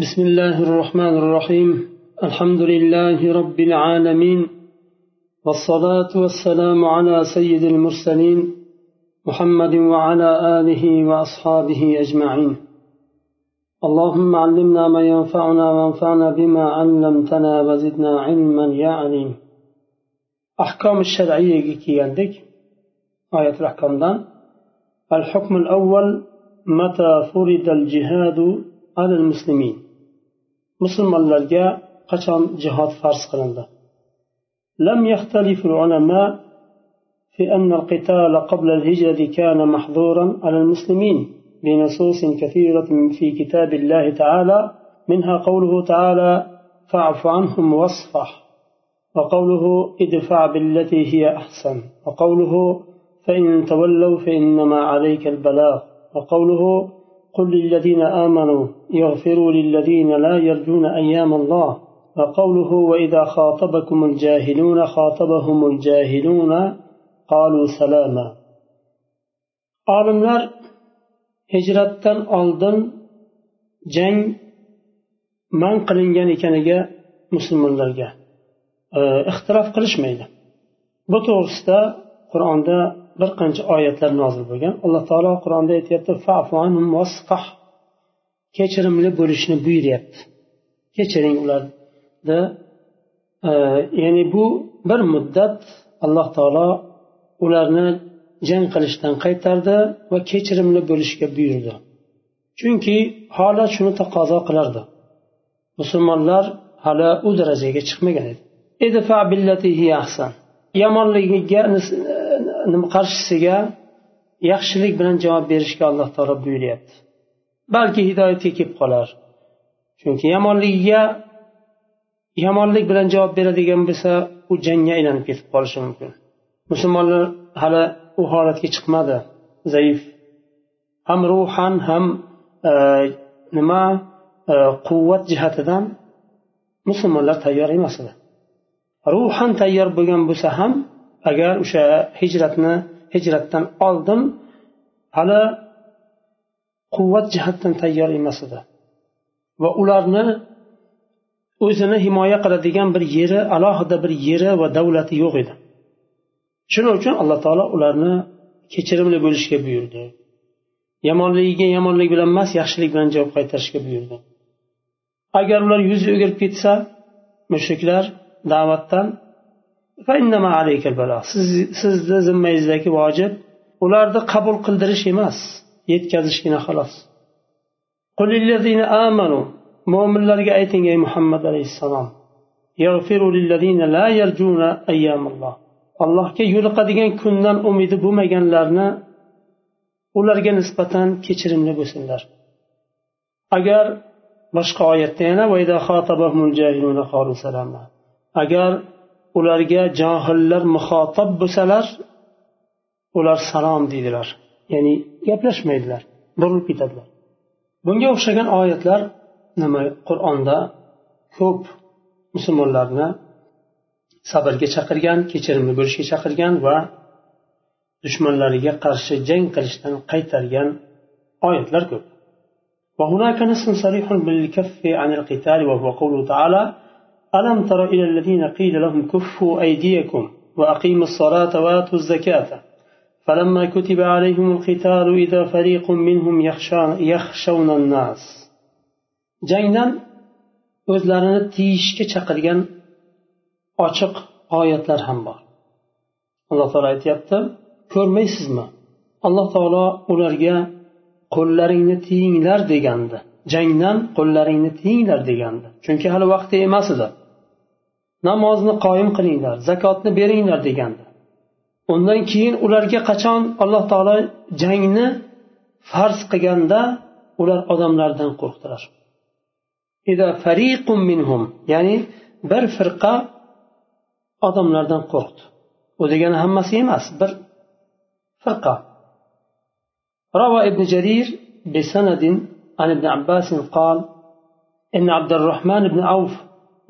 بسم الله الرحمن الرحيم الحمد لله رب العالمين والصلاة والسلام على سيد المرسلين محمد وعلى آله وأصحابه أجمعين اللهم علمنا ما ينفعنا وانفعنا بما علمتنا وزدنا علما يا عليم أحكام الشرعية كي عندك آية الأحكام الحكم الأول متى فرض الجهاد على المسلمين musulmonlarga qachon jihod farz qilindi? لم يختلف العلماء في أن القتال قبل الهجرة كان محظورا على المسلمين بنصوص كثيرة في كتاب الله تعالى منها قوله تعالى فاعف عنهم واصفح وقوله ادفع بالتي هي أحسن وقوله فإن تولوا فإنما عليك البلاغ وقوله قل للذين آمنوا يغفروا للذين لا يرجون أيام الله وقوله وإذا خاطبكم الجاهلون خاطبهم الجاهلون قالوا سلاما olimlar hijratdan oldin jang man qilingan ekaniga musulmonlarga ixtilof qilishmaydi bu to'g'risida qur'onda bir qancha oyatlar nozil bo'lgan. Alloh taolo qur'onda aytyapti kechirimli bo'lishni buyuryapti. Kechiring ularni. Ya'ni bu bir muddat alloh taolo ularni jang qilishdan qaytardi va kechirimli bo'lishga buyurdi. Chunki holat shuni taqozo qilardi. Musulmonlar hali u darajaga chiqmagan edi. Yomonligiga qarshisiga yaxshilik bilan javob berishga alloh taolo buyuryapti. Balki hidoyatga kelib qolar. Chunki yomonligiga yomonlik bilan javob beradigan bo'lsa u jangga aylanib ketib qolishi mumkin. Musulmonlar hali u holatga chiqmadi. Zaif. Ham ruhan ham e, nima e, quvvat jihatidan musulmonlar tayyor emas edi. Ruhan tayyor bo'lgan bo'lsa ham agar o'sha hijratni hijratdan oldin hali quvvat jihatdan tayyor emas edi. Va ularni o'zini himoya qiladigan bir yeri alohida bir yeri va davlati yo'q edi. Shuning uchun alloh taolo ularni kechirimli bo'lishga buyurdi. Yomonligiga yomonlik bilan emas yaxshilik bilan javob qaytarishga buyurdi. Agar ular yuz o'girib ketsa mushriklar da'vatdan sizni zimmangizdagi vojib ularni qabul qildirish emas yetkazishgina xolos. mo'minlarga ayting ey muhammad alayhissalom. allohga yo'liqadigan kundan umidi bo'lmaganlarni ularga nisbatan kechirimli bo'lsinlar. Agar boshqa oyatda yana agar ularga johillar muxotob bo'lsalar ular salom deydilar ya'ni gaplashmaydilar burilib ketadilar bunga o'xshagan oyatlar nima qur'onda ko'p musulmonlarni sabrga chaqirgan kechirimli bo'lishga chaqirgan va dushmanlariga qarshi jang qilishdan qaytargan oyatlar ko'p وهناك نص صريح بالكف عن القتال وهو قوله تعالى ألم تر إلى الذين قيل لهم كفوا أيديكم وأقيموا الصلاة وآتوا الزكاة فلما كتب عليهم القتال إذا فريق منهم يخشون الناس jangdan o'zlarini tiyishga chaqirgan ochiq oyatlar ham bor alloh taolo aytyapti ko'rmaysizmi alloh taolo ularga qo'llaringni tiyinglar degandi jangdan qo'llaringni tiyinglar degandi chunki hali vaqti emas edi namozni qoyim qilinglar zakotni beringlar degandi undan keyin ularga qachon alloh taolo jangni farz qilganda ular odamlardan qo'rqdilar ya'ni bir firqa odamlardan qo'rqdi u degani hammasi emas bir firqa روى ابن جرير بسند عن ابن عباس قال إن عبد الرحمن بن عوف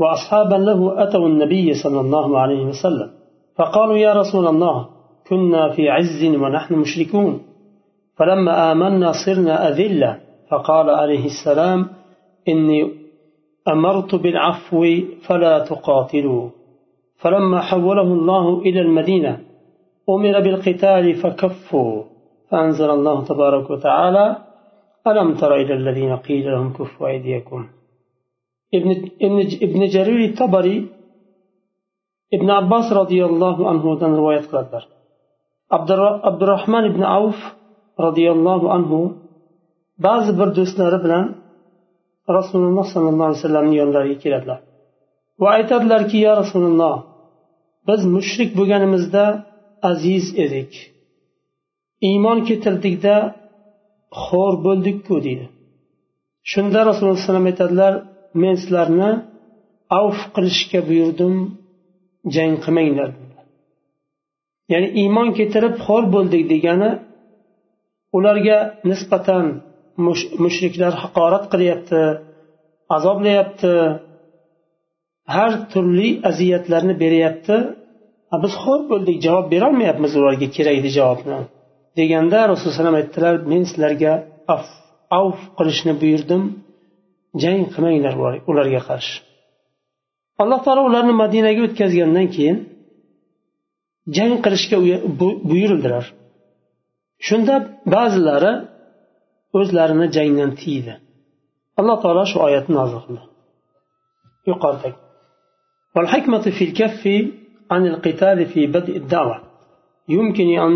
وأصحابا له أتوا النبي صلى الله عليه وسلم. فقالوا يا رسول الله كنا في عز ونحن مشركون. فلما آمنا صرنا أذلة. فقال عليه السلام إني أمرت بالعفو فلا تقاتلوا. فلما حوله الله إلى المدينة أمر بالقتال فكفوا. فأنزل الله تبارك وتعالى ألم تر إلى الذين قيل لهم كفوا أيديكم؟ ibn ibn jaruri tabariy ibn abbos roziyallohu anhudan rivoyat qiladilar. Abdurahmon ibn avf roziyallohu anhu ba'zi bir do'stlari bilan rasululloh sollallohu alayhi vasallamni yonlariga keladilar. Va aytadilarki ya rasululloh biz mushrik bo'lganimizda aziz edik. Iymon keltirdikda xo'r bo'ldikku deydi. Shunda rasululloh alayhi vasallam aytadilar men sizlarni avf qilishga buyurdim jang qilmanglar. Ya'ni iymon keltirib xo'r bo'ldik degani ularga nisbatan mushriklar haqorat qilyapti azoblayapti har turli aziyatlarni beryapti. Biz xor bo'ldik javob berolmayapmiz ularga kerakli javobni. Deganda rasululloh alayhi vasallam aytdilar men sizlarga avf qilishni buyurdim. jang qilmanglar ularga qarshi alloh taolo ularni madinaga o'tkazgandan keyin jang qilishga buyurildilar shunda ba'zilari o'zlarini jangdan tiydi alloh taolo shu oyatni nozil qildi yuqoridagi والحكمة في الكف عن القتال في بدء الدعوة يمكن أن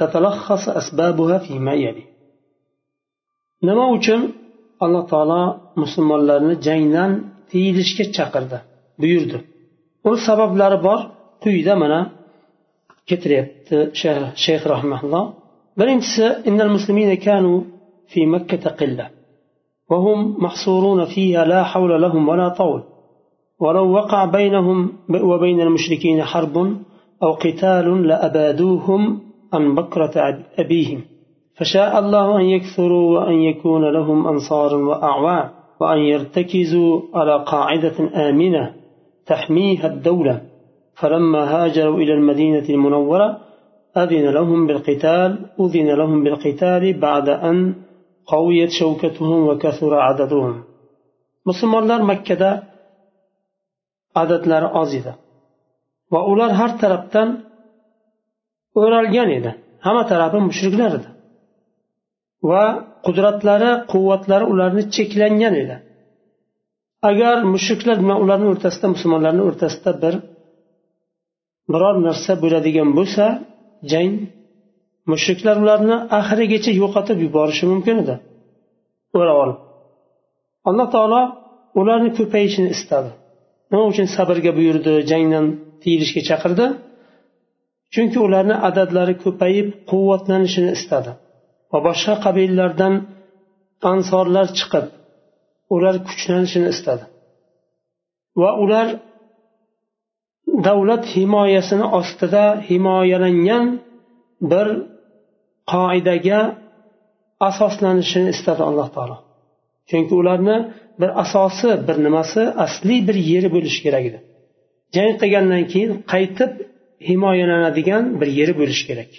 تتلخص أسبابها فيما يلي nima uchun alloh taolo musulmonlarni jangdan tiyilishga chaqirdi buyurdi u sabablari bor quyida mana keltiryapti shayx rahmaulloh birinchisi innal muslimina kanu في مكة قلة وهم محصورون فيها لا حول لهم ولا طول ولو وقع بينهم وبين المشركين حرب أو قتال لأبادوهم عن بكرة أبيهم فشاء الله أن يكثروا وأن يكون لهم أنصار وأعوان وأن يرتكزوا على قاعدة آمنة تحميها الدولة. فلما هاجروا إلى المدينة المنورة أذن لهم بالقتال أذن لهم بالقتال بعد أن قويت شوكتهم وكثر عددهم. musulmonlar makkada adadlari oz edi va ular har tarafdan o'ralgan edi hamma tarafi mushriklar va qudratlari quvvatlari ularni cheklangan edi. Agar mushriklar bilan ularni o'rtasida musulmonlarni o'rtasida bir biror narsa bo'ladigan bo'lsa jang mushriklar ularni oxirigacha yo'qotib yuborishi mumkin edi. O'rab olib. Alloh taolo ularni ko'payishini istadi. Nima uchun sabrga buyurdi jangdan tiyilishga chaqirdi? Chunki ularni adadlari ko'payib quvvatlanishini istadi. Va boshqa qabilalardan ansorlar chiqib ular kuchlanishini istadi. Va ular davlat himoyasini ostida himoyalangan bir qoidaga asoslanishini istadi alloh taolo. Chunki ularni bir asosi bir nimasi asliy bir yeri bo'lishi kerak edi. Jang qilgandan keyin qaytib himoyalanadigan bir yeri bo'lishi kerak.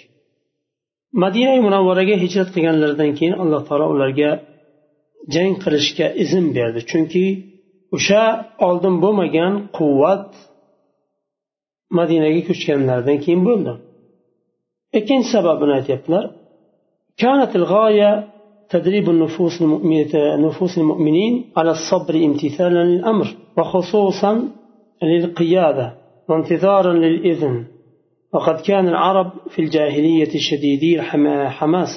madina munavvaraga hijrat qilganlaridan keyin alloh taolo ularga jang qilishga izn berdi chunki o'sha oldin bo'lmagan quvvat madinaga ko'chganlaridan keyin bo'ldi ikkinchi sababini aytyaptilar كانت الغاية تدريب النفوس المؤمنة نفوس المؤمنين على الصبر امتثالا للأمر وخصوصا للقيادة وانتظارا للإذن وقد كان العرب في الجاهلية شديدي الحماس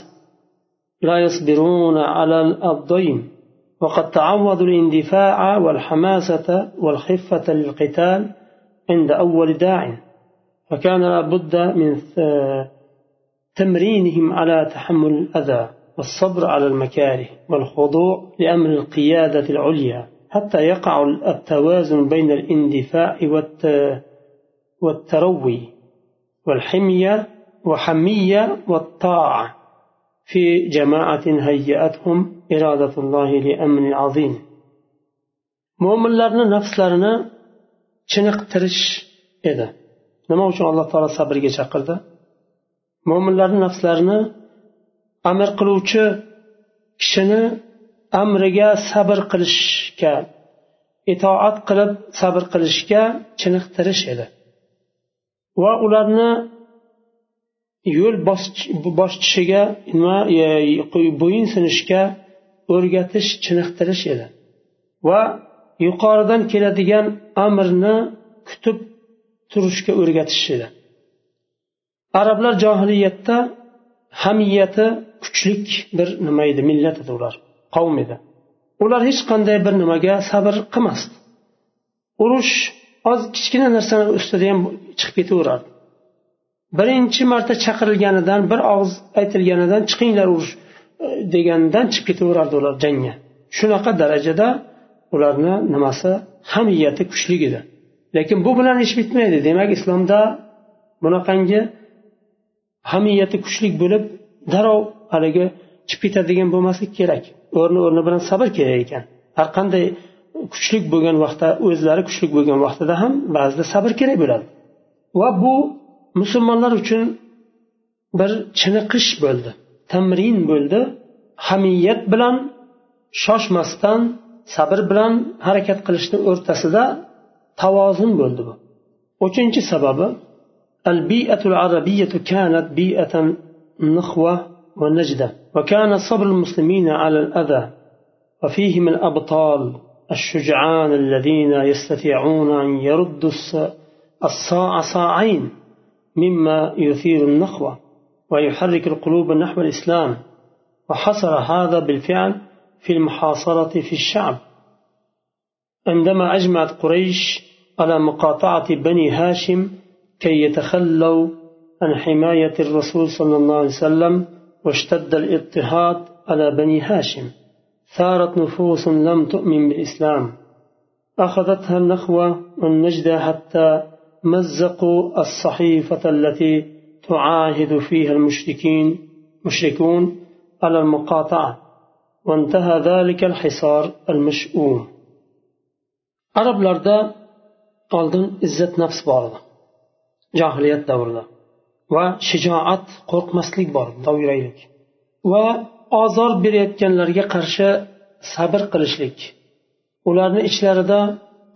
لا يصبرون على الضيم وقد تعودوا الاندفاع والحماسة والخفة للقتال عند أول داع فكان لابد من تمرينهم على تحمل الأذى والصبر على المكاره والخضوع لأمر القيادة العليا حتى يقع التوازن بين الاندفاع والتروي. والحمية وحمية والطاعة في جماعة هيأتهم إرادة الله لأمر عظيم mo'minlarni nafslarini chiniqtirish edi nima uchun alloh taolo sabrga chaqirdi mo'minlarni nafslarini amr qiluvchi kishini amriga sabr qilishga itoat qilib sabr qilishga chiniqtirish edi Va ularni yo'l bosishiga nima e, bo'yin sinishga o'rgatish chiniqtirish edi. Va yuqoridan keladigan amrni kutib turishga o'rgatish edi. Arablar johiliyatda hamiyati kuchlik bir nima edi millat edi ular qavm edi. Ular hech qanday bir nimaga sabr qilmasdi. Urush hozir kichkina narsani ustida ham chiqib ketaverardi birinchi marta chaqirilganidan bir og'iz aytilganidan chiqinglar urush e, degandan chiqib ketaverardi ular jangga. Shunaqa darajada ularni nimasi hamiyati kuchli edi. Lekin bu bilan ish bitmaydi. Demak islomda bunaqangi hamiyati kuchli bo'lib darrov haligi chiqib ketadigan bo'lmaslik kerak. O'rni o'rni bilan sabr kerak ekan. Har qanday kuchlik bo'lgan vaqtda o'zlari kuchli bo'lgan vaqtida ham ba'zida sabr kerak bo'ladi va bu musulmonlar uchun bir chiniqish bo'ldi tamrin bo'ldi hamiyat bilan shoshmasdan sabr bilan harakat qilishni o'rtasida توازن bo'ldi bu uchinchi sababi البيئة العربية كانت بيئة نخوة ونجدة وكان صبر المسلمين على الأذى وفيهم الأبطال الشجعان الذين يستطيعون أن يردوا الصاع صاعين مما يثير النخوة ويحرك القلوب نحو الإسلام. وحصل هذا بالفعل في المحاصرة في الشعب. عندما أجمعت قريش على مقاطعة بني هاشم كي يتخلوا عن حماية الرسول صلى الله عليه وسلم واشتد الاضطهاد على بني هاشم. ثارت نفوس لم تؤمن بالإسلام. أخذتها النخوة والنجدة حتى مزقوا الصحيفة التي تعاهد فيها المشركين مشركون على المقاطعة وانتهى ذلك الحصار المشؤوم. لردا oldin izzat nafs bor edi johiliyat davrida. Va shijoat qo'rqmaslik bor dovyuraylik va ozor berayotganlarga qarshi sabr qilishlik. Ularni ichlarida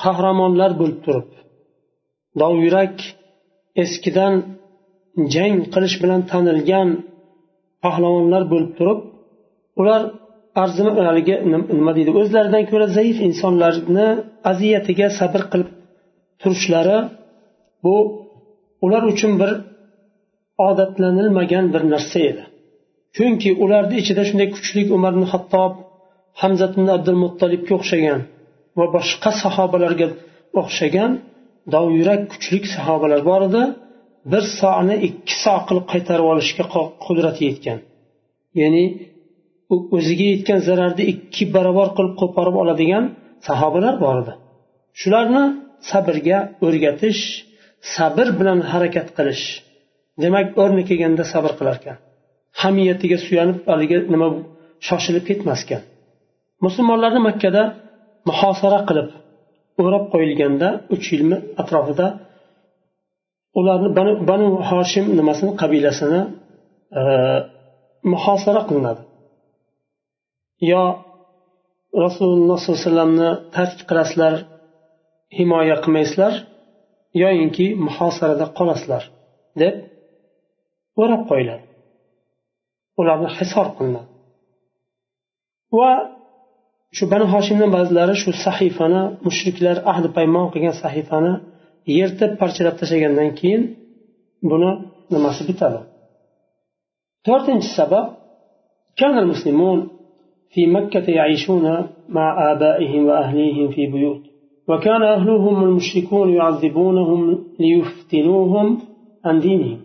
qahramonlar bo'lib turib dovyurak eskidan jang qilish bilan tanilgan pahlavonlar bo'lib turib ular arzini haligi nima deydi o'zlaridan ko'ra zaif insonlarni aziyatiga sabr qilib turishlari bu ular uchun bir odatlanilmagan bir narsa edi. Chunki ularni ichida shunday kuchli umar ibn hattob hamzat ibn abdul muttolibga o'xshagan va boshqa sahobalarga o'xshagan dovyurak kuchli sahobalar bor edi. Bir soni ikki so qilib qaytarib olishga qudrati yetgan. Ya'ni o'ziga yetgan zararni ikki barobar qilib qo'porib oladigan sahobalar bor edi. Shularni sabrga o'rgatish sabr bilan harakat qilish demak o'rni kelganda sabr qilar ekan hamiyatiga suyanib haligi nima shoshilib ketmaskan. Musulmonlarni makkada muhosara qilib o'rab qo'yilganda uch yilmi atrofida ularni banu, banu hoshim nimasini qabilasini e, muhosara qilinadi. Yo rasululloh sollallohu alayhi vasallamni tark qilasizlar himoya qilmaysizlar yoyinki muhosarada qolasizlar deb o'rab qo'yiladi. Ularni hisor qilinadi va shu bani hoshimdan ba'zilari shu sahifani mushriklar ahli paymon qilgan sahifani yirtib parchalab tashlagandan keyin buni nimasi bitadi to'rtinchi sabab كان المسلمون في مكة يعيشون مع آبائهم وأهليهم في بيوت وكان أهلهم المشركون يعذبونهم ليفتنوهم عن دينهم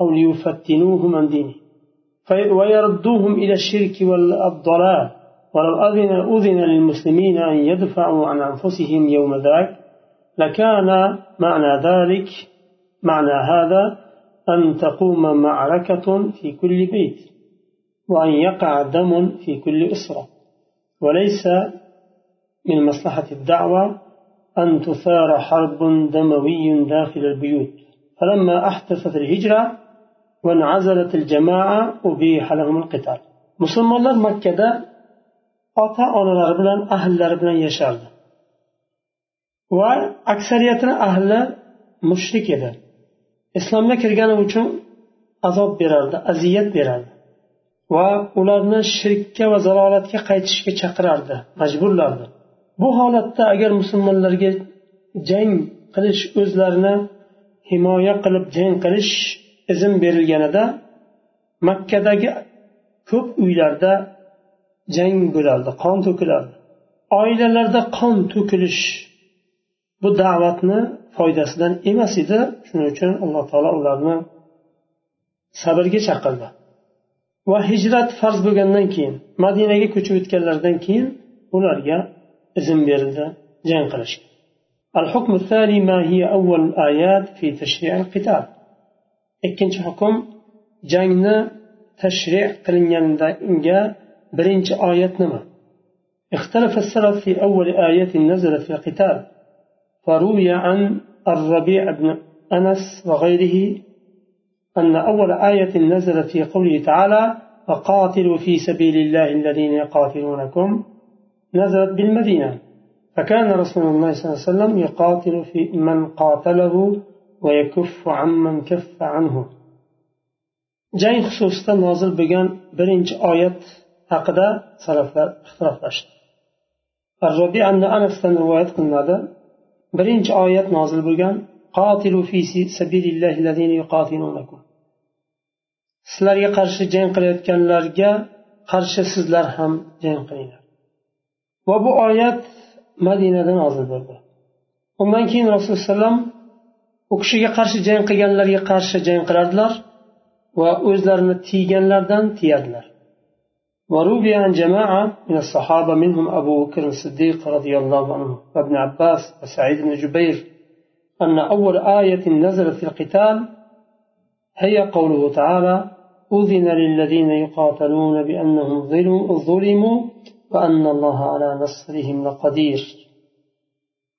أو ليفتنوهم عن دينهم ويردوهم إلى الشرك والضلال ولو أذن, أذن للمسلمين أن يدفعوا عن أنفسهم يوم ذاك لكان معنى ذلك معنى هذا أن تقوم معركة في كل بيت وأن يقع دم في كل أسرة. وليس من مصلحة الدعوة أن تثار حرب دموي داخل البيوت. فلما أحدثت الهجرة musulmonlar makkada ota onalari bilan ahllari bilan yashardi. Va aksariyatini ahli mushrik edi. Islomga kirgani uchun azob berardi aziyat berardi. Va ularni shirkka va zalolatga qaytishga chaqirardi majburlardi. Bu holatda agar musulmonlarga jang qilish o'zlarini himoya qilib jang qilish izn berilganida makkadagi ko'p uylarda jang bo'lardi qon to'kilardi oilalarda qon to'kilish bu da'vatni foydasidan emas edi shuning uchun alloh taolo ularni sabrga chaqirdi va hijrat farz bo'lgandan keyin madinaga ko'chib o'tganlaridan keyin ularga izn berildi jang qilishga الحكم الثاني ما هي أول الآيات في تشريع القتال ikkinchi hukm jangni tashriq qilinganiga birinchi oyat nima? اختلف السلف في أول آية نزلت في القتال فروي عن الربيع بن أنس وغيره أن أول آية نزلت في قوله تعالى وقاتلوا في سبيل الله الذين يقاتلونكم نزلت بالمدينة فكان رسول الله صلى الله عليه وسلم يقاتل في من قاتله ويكف عمن كف عنه jang xususida nozil bo'lgan birinchi oyat haqida salaflar ixtiloflashdi arrobiy anasdan rivoyat qilinadi birinchi oyat nozil bo'lgan sizlarga qarshi jang qilayotganlarga qarshi sizlar ham jang qilinglar va bu oyat madinada nozil bo'ldi undan keyin rasululloh alayhi u kishiga qarshi jang qilganlarga qarshi jang qilardilar va o'zlarini tiyganlardan tiyadilar وروي عن جماعة من الصحابة منهم أبو بكر الصديق رضي الله عنه وابن عباس وسعيد بن جبير أن أول آية نزلت في القتال هي قوله تعالى أذن للذين يقاتلون بأنهم ظلموا وأن الله على نصرهم لقدير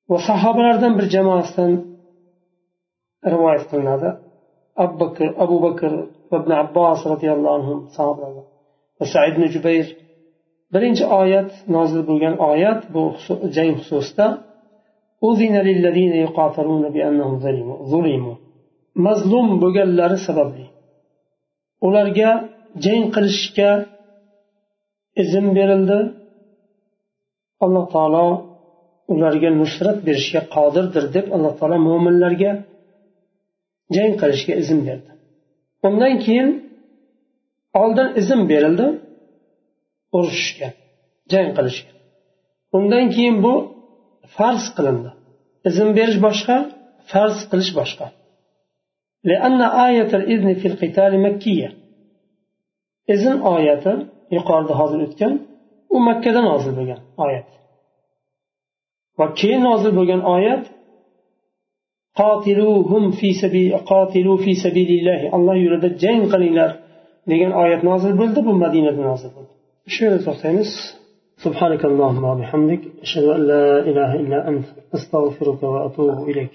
وصحابة bir jamoasidan rivoyat qilinadi. Abu bakr abu bakr va ibn abbos roziyallohu anhu sahobalar. Va said ibn jubayr. Birinchi oyat nozil bo'lgan oyat bu jang xususida. Mazlum bo'lganlari sababli. Ularga jang qilishga izn berildi. Alloh taolo ularga nusrat berishga qodirdir deb alloh taolo mo'minlarga jang qilishga izn berdi undan keyin oldin izn berildi urushishga jang qilishga undan keyin bu farz qilindi izn berish boshqa farz qilish boshqa لأن آية الإذن في القتال مكية إذن آية yuqorida hozir o'tgan u makkada nozil bo'lgan oyat va keyin nozil bo'lgan oyat qotiluhum fi sabil qotilu fi sabilillah alloh yo'lida jang qilinglar degan oyat nozil bo'ldi bu madinada nozil bo'ldi shu yerda to'xtaymiz سبحانك اللهم وبحمدك أشهد أن لا إله إلا أنت أستغفرك وأتوب إليك